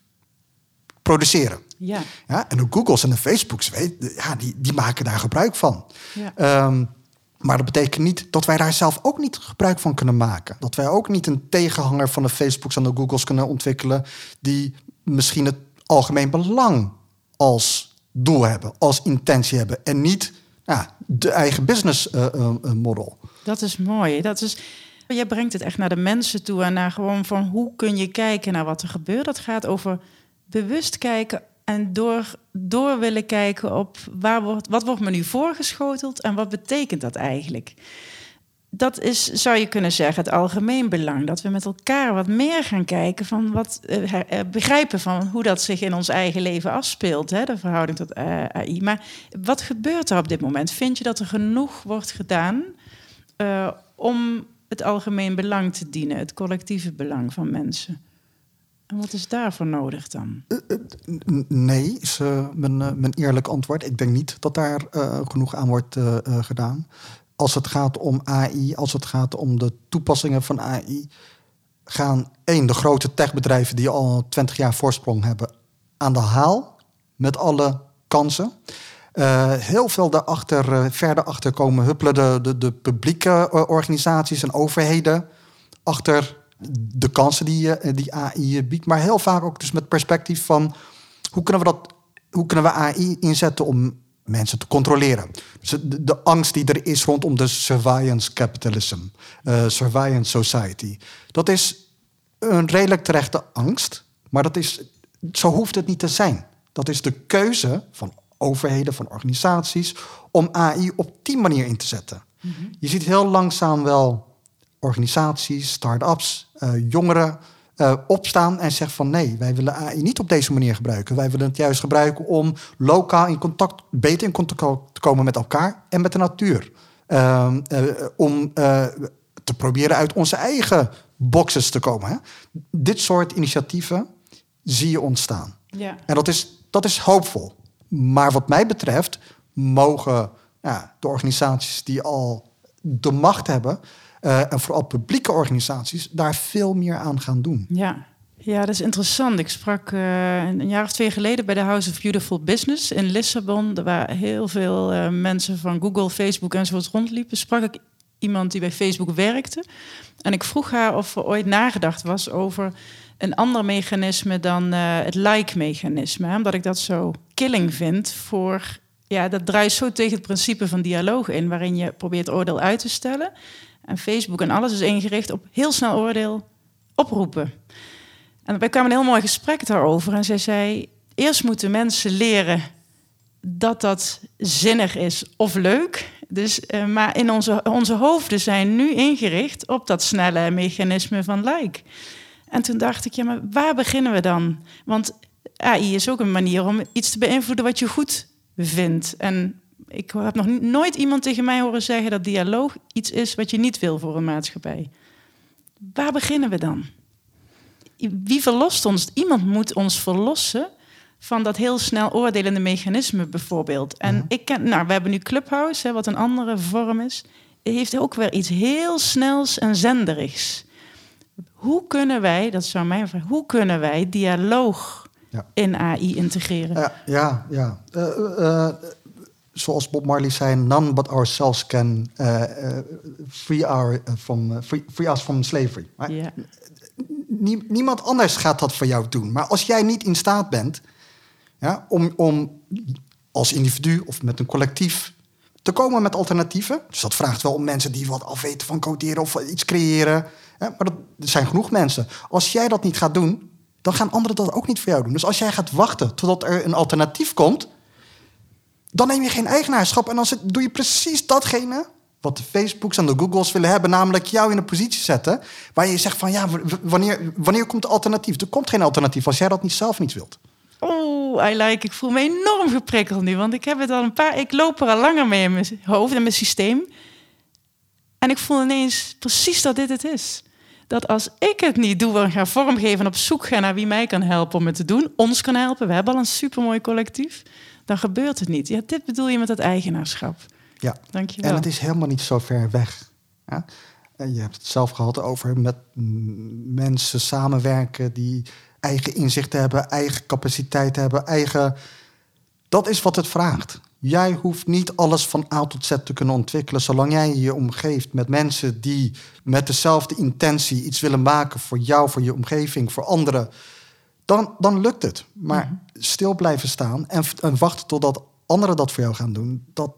produceren. Ja. Ja, en de Googles en de Facebooks, weet, ja, die, die maken daar gebruik van. Ja. Ehm, maar dat betekent niet dat wij daar zelf ook niet gebruik van kunnen maken. Dat wij ook niet een tegenhanger van de Facebooks en de Googles kunnen ontwikkelen... die misschien het algemeen belang als doel hebben, als intentie hebben... en niet ja, de eigen business eh, eh, eh, model. Dat is mooi. Dat is, jij brengt het echt naar de mensen toe en naar gewoon van hoe kun je kijken naar wat er gebeurt. Dat gaat over bewust kijken en door, door willen kijken op waar wordt, wat wordt me nu voorgeschoteld en wat betekent dat eigenlijk. Dat is, zou je kunnen zeggen, het algemeen belang. Dat we met elkaar wat meer gaan kijken van wat eh, eh, begrijpen van hoe dat zich in ons eigen leven afspeelt, hè, de verhouding tot eh, AI. Maar wat gebeurt er op dit moment? Vind je dat er genoeg wordt gedaan om het algemeen belang te dienen, het collectieve belang van mensen? En wat is daarvoor nodig dan? N- Nee, is eh, mijn, eh, mijn eerlijk antwoord. Ik denk niet dat daar eh, genoeg aan wordt eh, eh, gedaan. Als het gaat om AI, als het gaat om de toepassingen van AI, gaan één, de grote techbedrijven die al 20 jaar voorsprong hebben, aan de haal met alle kansen. Eh, heel veel daarachter, eh, verder achter komen huppelen de, de, de publieke eh, organisaties en overheden achter de kansen die, die AI biedt. Maar heel vaak ook dus met perspectief van hoe kunnen we dat, hoe kunnen we AI inzetten om mensen te controleren. Dus de, de angst die er is rondom de surveillance capitalism, surveillance society. Dat is een redelijk terechte angst, maar dat is, zo hoeft het niet te zijn. Dat is de keuze van overheden, van organisaties, om AI op die manier in te zetten. Je ziet heel langzaam wel organisaties, start-ups, eh, jongeren eh, opstaan en zeggen van nee, wij willen AI niet op deze manier gebruiken. Wij willen het juist gebruiken om lokaal in contact, beter in contact te komen met elkaar en met de natuur. Ehm, eh, om te proberen uit onze eigen boxes te komen. Hè? Dit soort initiatieven zie je ontstaan. Ja. En dat is, dat is hoopvol. Maar wat mij betreft mogen ja, de organisaties die al de macht hebben, eh, en vooral publieke organisaties, daar veel meer aan gaan doen. Ja. ja, dat is interessant. Ik sprak eh, een jaar of twee geleden bij de House of Beautiful Business in Lissabon. Waren heel veel eh, mensen van Google, Facebook enzovoort rondliepen. Sprak ik iemand die bij Facebook werkte. En ik vroeg haar of er ooit nagedacht was over een ander mechanisme dan eh, het like-mechanisme. hè, Omdat ik dat zo killing vind voor... Ja, dat draait zo tegen het principe van dialoog in... waarin je probeert oordeel uit te stellen. En Facebook en alles is ingericht op heel snel oordeel oproepen. En wij kwamen een heel mooi gesprek daarover. En zij zei: Eerst moeten mensen leren dat dat zinnig is of leuk. Dus, eh, maar in onze, onze hoofden zijn nu ingericht op dat snelle mechanisme van like. En toen dacht ik, ja, maar waar beginnen we dan? Want AI is ook een manier om iets te beïnvloeden wat je goed vindt. En ik heb nog nooit iemand tegen mij horen zeggen dat dialoog iets is wat je niet wil voor een maatschappij. Waar beginnen we dan? Wie verlost ons? Iemand moet ons verlossen van dat heel snel oordelende mechanisme bijvoorbeeld. En ik ken, nou, we hebben nu Clubhouse, hè, wat een andere vorm is. Heeft ook weer iets heel snels en zenderigs. Hoe kunnen wij, dat zou mijn vraag, hoe kunnen wij dialoog Ja. in AI integreren? Ja, ja. ja. Eh, eh, eh, zoals Bob Marley zei, none but ourselves can free, our, from, free, free us from slavery. Nie- niemand anders gaat dat voor jou doen. Maar als jij niet in staat bent ja, om, om als individu of met een collectief te komen met alternatieven. Dus dat vraagt wel om mensen die wat afweten van coderen of iets creëren. Maar dat, zijn genoeg mensen. Als jij dat niet gaat doen, dan gaan anderen dat ook niet voor jou doen. Dus als jij gaat wachten totdat er een alternatief komt, dan neem je geen eigenaarschap en dan doe je precies datgene wat de Facebooks en de Googles willen hebben, namelijk jou in een positie zetten waar je zegt van ja, wanneer, wanneer komt de alternatief? Er komt geen alternatief als jij dat niet zelf niet wilt. Oh, I like. Ik voel me enorm geprikkeld nu. Want ik heb het al een paar. Ik loop er al langer mee in mijn hoofd en mijn systeem. En ik voel ineens precies dat dit het is. Dat als ik het niet doe, we gaan vormgeven en op zoek gaan naar wie mij kan helpen om het te doen, ons kan helpen. We hebben al een supermooi collectief. Dan gebeurt het niet. Ja, dit bedoel je met dat eigenaarschap. Ja. Dankjewel. En het is helemaal niet zo ver weg. Ja? En je hebt het zelf gehad over met mensen samenwerken die eigen inzicht hebben, eigen capaciteit hebben, eigen. Dat is wat het vraagt. Jij hoeft niet alles van A tot Z te kunnen ontwikkelen, zolang jij je omgeeft met mensen die met dezelfde intentie iets willen maken voor jou, voor je omgeving, voor anderen. Dan, dan lukt het. Maar stil blijven staan en, en wachten totdat anderen dat voor jou gaan doen, dat,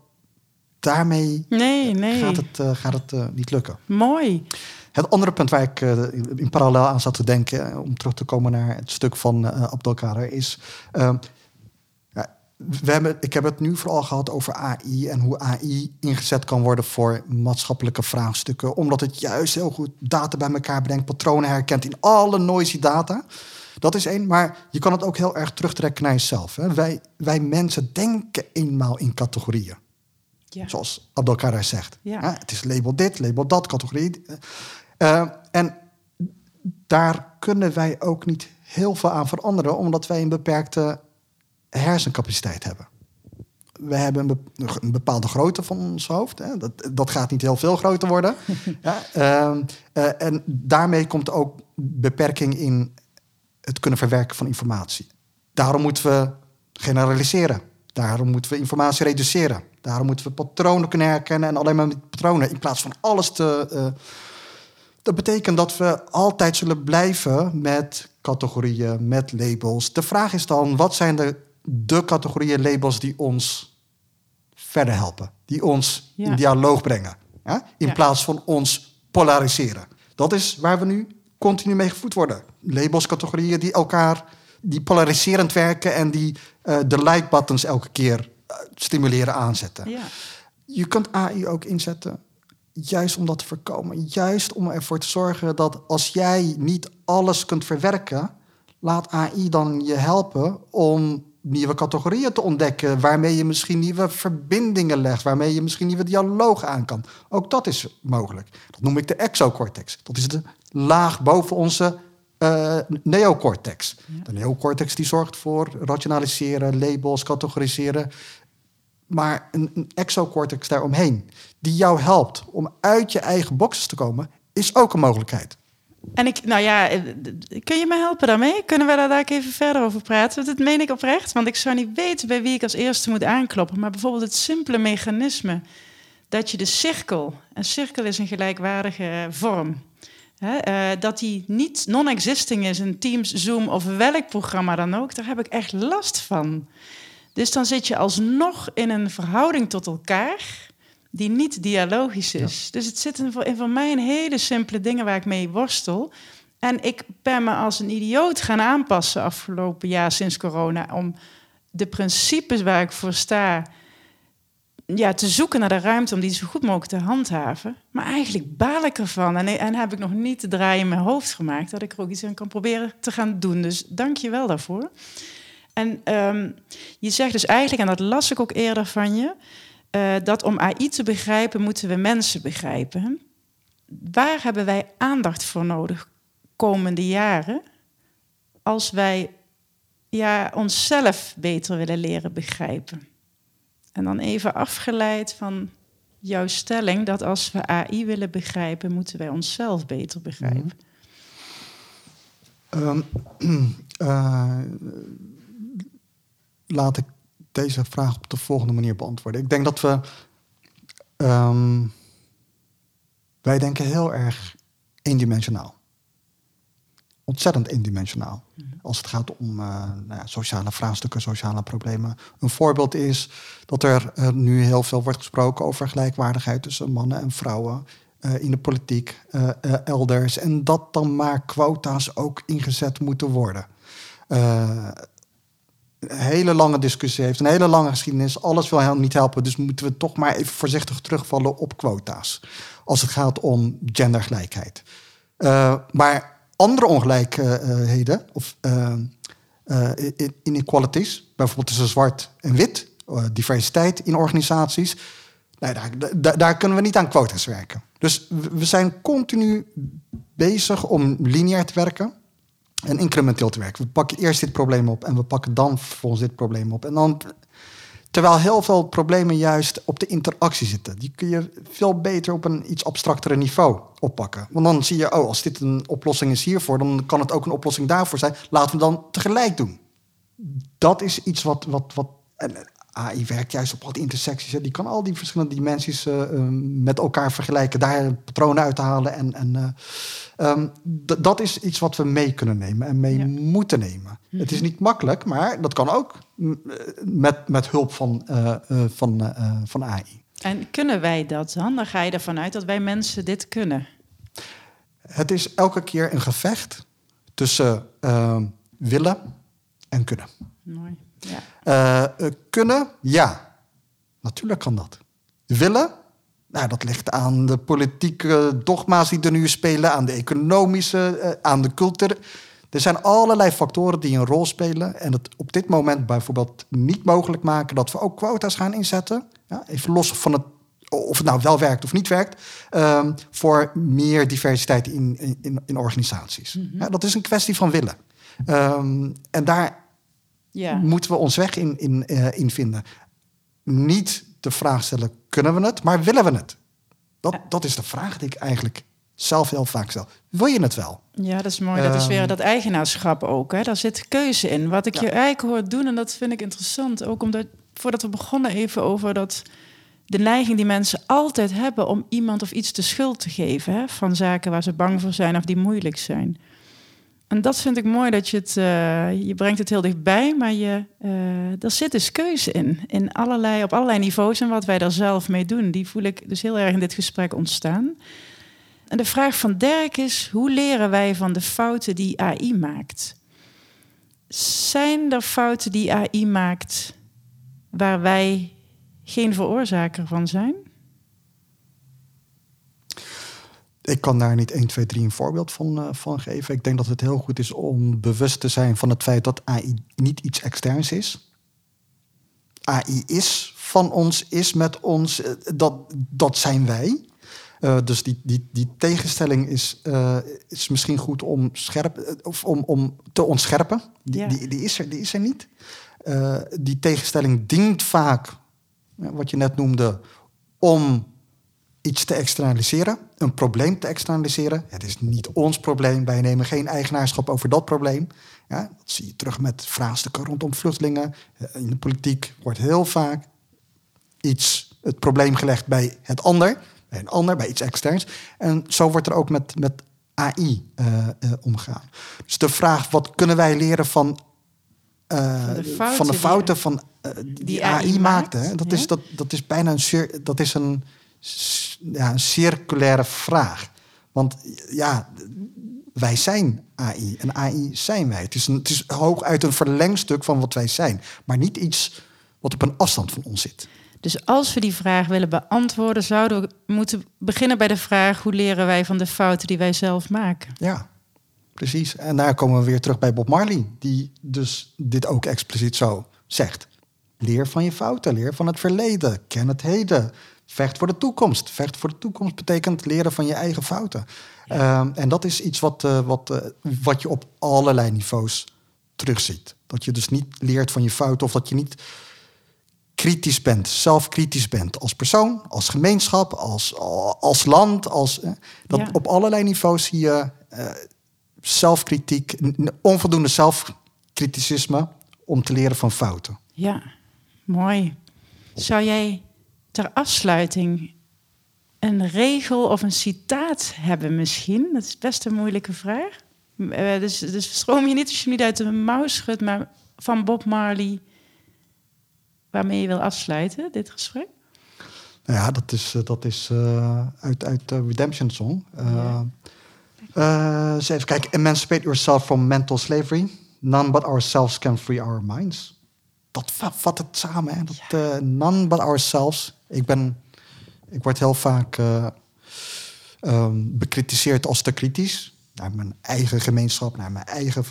daarmee Nee, nee. gaat het, eh, gaat het eh, niet lukken. Mooi. Het andere punt waar ik eh, in parallel aan zat te denken, eh, om terug te komen naar het stuk van eh Abdelkader, is. ehm, ja, we hebben, ik heb het nu vooral gehad over AI en hoe AI ingezet kan worden voor maatschappelijke vraagstukken, omdat het juist heel goed data bij elkaar brengt, patronen herkent in alle noisy data. Dat is één, maar je kan het ook heel erg terugtrekken naar jezelf. Hè. Wij, wij mensen denken eenmaal in categorieën. Ja. Zoals Abdelkader zegt. Ja. Ja, het is label dit, label dat, categorie. Eh, en daar kunnen wij ook niet heel veel aan veranderen, omdat wij een beperkte hersencapaciteit hebben. We hebben een, be- een bepaalde grootte van ons hoofd. Hè. Dat, dat gaat niet heel veel groter worden. *laughs* ja, ehm, eh, en daarmee komt ook beperking in het kunnen verwerken van informatie. Daarom moeten we generaliseren. Daarom moeten we informatie reduceren. Daarom moeten we patronen kunnen herkennen en alleen maar met patronen in plaats van alles te. eh, dat betekent dat we altijd zullen blijven met categorieën, met labels. De vraag is dan, wat zijn de, de categorieën, labels die ons verder helpen? Die ons Ja. in dialoog brengen. Ja? In Ja. plaats van ons polariseren. Dat is waar we nu continu mee gevoed worden. Labels, categorieën die elkaar, die polariserend werken en die eh, de like buttons elke keer eh, stimuleren, aanzetten. Ja. Je kunt AI ook inzetten juist om dat te voorkomen. Juist om ervoor te zorgen dat als jij niet alles kunt verwerken, laat AI dan je helpen om nieuwe categorieën te ontdekken, waarmee je misschien nieuwe verbindingen legt, waarmee je misschien nieuwe dialoog aan kan. Ook dat is mogelijk. Dat noem ik de exocortex. Dat is de laag boven onze eh, neocortex. De neocortex die zorgt voor rationaliseren, labels, categoriseren maar een, een exocortex daaromheen, die jou helpt om uit je eigen boxes te komen, is ook een mogelijkheid. En ik, nou ja, eh, kun je me helpen daarmee? Kunnen we daar daar even verder over praten? Dat meen ik oprecht, want ik zou niet weten bij wie ik als eerste moet aankloppen. Maar bijvoorbeeld het simpele mechanisme dat je de cirkel, een cirkel is een gelijkwaardige vorm, hè, eh, dat die niet non-existing is in Teams, Zoom of welk programma dan ook, daar heb ik echt last van. Dus dan zit je alsnog in een verhouding tot elkaar die niet dialogisch is. Dus het zit in voor mij hele simpele dingen waar ik mee worstel. En ik ben me als een idioot gaan aanpassen afgelopen jaar sinds corona om de principes waar ik voor sta ja, te zoeken naar de ruimte om die zo goed mogelijk te handhaven. Maar eigenlijk baal ik ervan. En, en heb ik nog niet te draaien in mijn hoofd gemaakt dat ik er ook iets aan kan proberen te gaan doen. Dus dank je wel daarvoor. En ehm, je zegt dus eigenlijk, en dat las ik ook eerder van je, eh, dat om AI te begrijpen moeten we mensen begrijpen. Waar hebben wij aandacht voor nodig komende jaren als wij ja, onszelf beter willen leren begrijpen? En dan even afgeleid van jouw stelling dat als we AI willen begrijpen, moeten wij onszelf beter begrijpen. *clears throat* Eh, laat ik deze vraag op de volgende manier beantwoorden. Ik denk dat we. ehm, wij denken heel erg eendimensionaal. Ontzettend eendimensionaal. Als het gaat om eh, nou ja, sociale vraagstukken, sociale problemen. Een voorbeeld is dat er eh, nu heel veel wordt gesproken over gelijkwaardigheid tussen mannen en vrouwen. eh, in de politiek, elders. En dat dan maar quota's ook ingezet moeten worden. Een hele lange discussie heeft, een hele lange geschiedenis. Alles wil helemaal niet helpen, dus moeten we toch maar even voorzichtig terugvallen op quota's. Als het gaat om gendergelijkheid. Eh, maar andere ongelijkheden, of eh, eh, inequalities, bijvoorbeeld tussen zwart en wit, diversiteit in organisaties, nee, daar, daar, kunnen we niet aan quota's werken. Dus we zijn continu bezig om lineair te werken en incrementeel te werken. We pakken eerst dit probleem op en we pakken dan vervolgens dit probleem op. En dan Terwijl heel veel problemen juist op de interactie zitten. Die kun je veel beter op een iets abstractere niveau oppakken. Want dan zie je, oh, als dit een oplossing is hiervoor, dan kan het ook een oplossing daarvoor zijn. Laten we dan tegelijk doen. Dat is iets wat. wat, wat en AI werkt juist op die intersecties. Hè. Die kan al die verschillende dimensies uh, met elkaar vergelijken, daar patronen uit te halen. En, en uh, um, dat is iets wat we mee kunnen nemen en mee ja. moeten nemen. Het is niet makkelijk, maar dat kan ook met, met hulp van, uh, van, van AI. En kunnen wij dat dan? Dan ga je ervan uit dat wij mensen dit kunnen. Het is elke keer een gevecht tussen ehm, willen en kunnen. Mooi. Ja. Uh, kunnen? Ja. Natuurlijk kan dat. Willen? Nou, dat ligt aan de politieke dogma's die er nu spelen, aan de economische, uh, aan de cultuur. Er zijn allerlei factoren die een rol spelen en het op dit moment bijvoorbeeld niet mogelijk maken dat we ook quota's gaan inzetten. Ja, even los van het, of het nou wel werkt of niet werkt, um, voor meer diversiteit in, in, in organisaties. Mm -hmm. ja, dat is een kwestie van willen. Um, en daar ja. moeten we ons weg in, in, uh, in vinden. Niet de vraag stellen, kunnen we het, maar willen we het? Dat, dat is de vraag die ik eigenlijk zelf heel vaak stel. Wil je het wel? Ja, dat is mooi. Dat is weer dat eigenaarschap ook. Hè? Daar zit keuze in. Wat ik ja. je eigenlijk hoor doen, en dat vind ik interessant. Ook omdat, voordat we begonnen even over dat... de neiging die mensen altijd hebben... om iemand of iets de schuld te geven... Hè? van zaken waar ze bang voor zijn of die moeilijk zijn... En dat vind ik mooi dat je het, uh, je brengt het heel dichtbij, maar je, uh, er zit dus keuze in, in allerlei, op allerlei niveaus en wat wij daar zelf mee doen. Die voel ik dus heel erg in dit gesprek ontstaan. En de vraag van Dirk is, hoe leren wij van de fouten die AI maakt? Zijn er fouten die AI maakt waar wij geen veroorzaker van zijn? Ik kan daar niet 1, 2, 3 een voorbeeld van, uh, van geven. Ik denk dat het heel goed is om bewust te zijn van het feit dat AI niet iets externs is. AI is van ons, is met ons, uh, dat, dat zijn wij. Uh, dus die, die, die tegenstelling is, is misschien goed om, scherp, of om, om te ontscherpen. Die, ja. die, die, is er, die is er niet. die tegenstelling dient vaak, wat je net noemde, om iets te externaliseren, een probleem te externaliseren. Het is niet ons probleem, wij nemen geen eigenaarschap over dat probleem. Ja, dat zie je terug met vraagstukken rondom vluchtelingen. Eh, in de politiek wordt heel vaak iets, het probleem gelegd bij het ander, bij een ander, bij iets externs. En zo wordt er ook met, met AI uh, uh, omgaan. Dus de vraag, wat kunnen wij leren van, uh, van, de fouten, van, de fouten die, van, die, die, AI, AI maakte? Maakt, dat, ja? is, dat, dat is bijna een, dat is een ja, een circulaire vraag. Want ja, wij zijn AI en AI zijn wij. Het is, een, het is hooguit een verlengstuk van wat wij zijn, maar niet iets wat op een afstand van ons zit. Dus als we die vraag willen beantwoorden, zouden we moeten beginnen bij de vraag: hoe leren wij van de fouten die wij zelf maken? Ja, precies. En daar komen we weer terug bij Bob Marley, die dus dit ook expliciet zo zegt. Leer van je fouten, leer van het verleden, ken het heden. Vecht voor de toekomst. Vecht voor de toekomst betekent leren van je eigen fouten. Ja. Um, en dat is iets wat, uh, wat, uh, wat je op allerlei niveaus terugziet. Dat je dus niet leert van je fouten of dat je niet kritisch bent, zelfkritisch bent als persoon, als gemeenschap, als, als land. Als, uh, dat ja. Op allerlei niveaus zie je zelfkritiek, onvoldoende zelfkriticisme om te leren van fouten. Ja, mooi. Zou jij ter afsluiting een regel of een citaat hebben misschien? Dat is best een moeilijke vraag. Uh, dus, dus stroom je niet als je niet uit de mouw schudt, maar van Bob Marley, waarmee je wil afsluiten, dit gesprek? Nou ja, dat is, dat is uh, uit, uit de Redemption Song. Uh, even kijken. Emancipate yourself from mental slavery. None but ourselves can free our minds. Dat vat het samen. Hè? Dat, ja. none but ourselves ik, ben, ik word heel vaak uh, um, bekritiseerd als te kritisch. Naar mijn eigen gemeenschap, naar mijn eigen.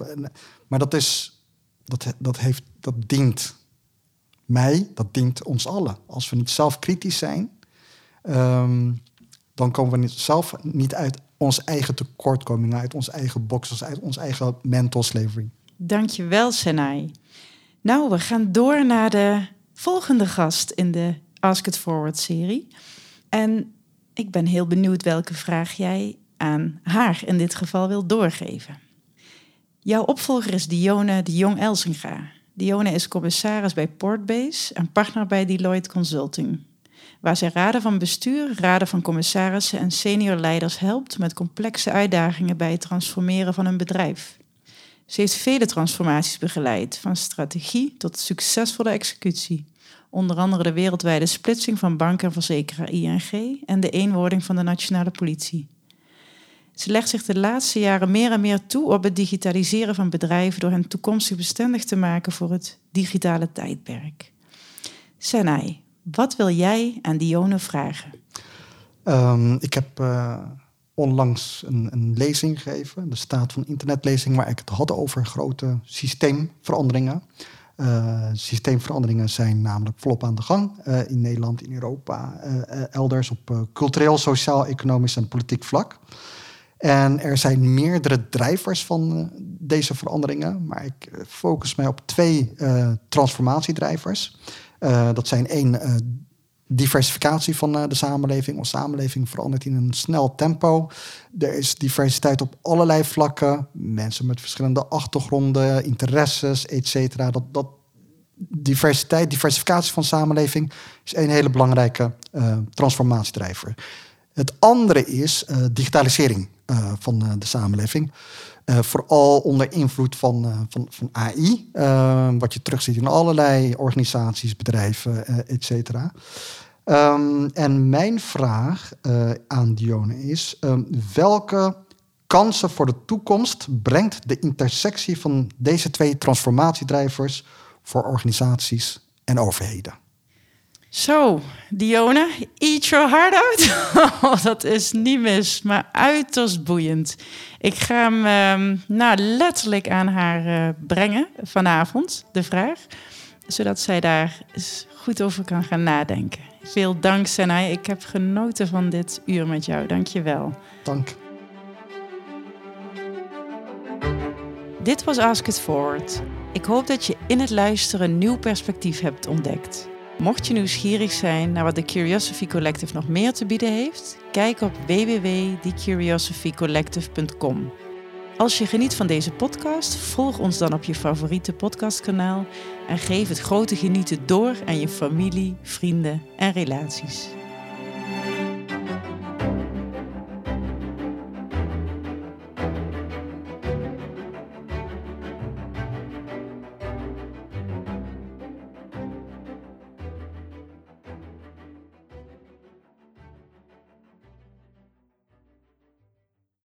Maar dat is. Dat, dat, heeft, dat dient mij, dat dient ons allen. Als we niet zelf kritisch zijn, um, dan komen we niet, zelf niet uit onze eigen tekortkomingen, uit onze eigen boxes, uit ons eigen mental slavery. Dankjewel, Senai. Nou, we gaan door naar de volgende gast in de Ask It Forward serie. En ik ben heel benieuwd welke vraag jij aan haar in dit geval wil doorgeven. Jouw opvolger is Dione de Jong-Elsinga. Dione is commissaris bij Portbase en partner bij Deloitte Consulting, waar zij raden van bestuur, raden van commissarissen en senior leiders helpt met complexe uitdagingen bij het transformeren van een bedrijf. Ze heeft vele transformaties begeleid, van strategie tot succesvolle executie. Onder andere de wereldwijde splitsing van bank en verzekeraar ING en de eenwording van de nationale politie. Ze legt zich de laatste jaren meer en meer toe op het digitaliseren van bedrijven door hen toekomstig bestendig te maken voor het digitale tijdperk. Senai, wat wil jij aan Dione vragen? Um, ik heb uh, onlangs een, een, lezing gegeven, de staat van internetlezing, waar ik het had over grote systeemveranderingen. Uh, systeemveranderingen zijn namelijk volop aan de gang uh, in Nederland, in Europa, elders op cultureel, sociaal, economisch en politiek vlak. En er zijn meerdere drijvers van deze veranderingen, maar ik eh, focus mij op twee transformatiedrijvers. Dat zijn één diversificatie van de samenleving. Onze samenleving verandert in een snel tempo. Er is diversiteit op allerlei vlakken. Mensen met verschillende achtergronden, interesses, et. Dat, dat diversiteit, diversificatie van samenleving is een hele belangrijke transformatiedrijver. Het andere is digitalisering. Uh, van de samenleving. Uh, vooral onder invloed van, van, van AI, wat je terugziet in allerlei organisaties, bedrijven, et cetera. Um, en mijn vraag aan Dione is: um, welke kansen voor de toekomst brengt de intersectie van deze twee transformatiedrijvers voor organisaties en overheden? Zo, Dione, eat your heart out. *laughs* oh, dat is niet mis, maar uiterst boeiend. Ik ga hem um, nou, letterlijk aan haar uh, brengen vanavond, de vraag. Zodat zij daar goed over kan gaan nadenken. Veel dank, Senai. Ik heb genoten van dit uur met jou. Dank je wel. Dank. Dit was Ask It Forward. Ik hoop dat je in het luisteren een nieuw perspectief hebt ontdekt. Mocht je nieuwsgierig zijn naar wat de Curiosity Collective nog meer te bieden heeft, kijk op www.thecuriosophycollective.com. Als je geniet van deze podcast, volg ons dan op je favoriete podcastkanaal en geef het grote genieten door aan je familie, vrienden en relaties.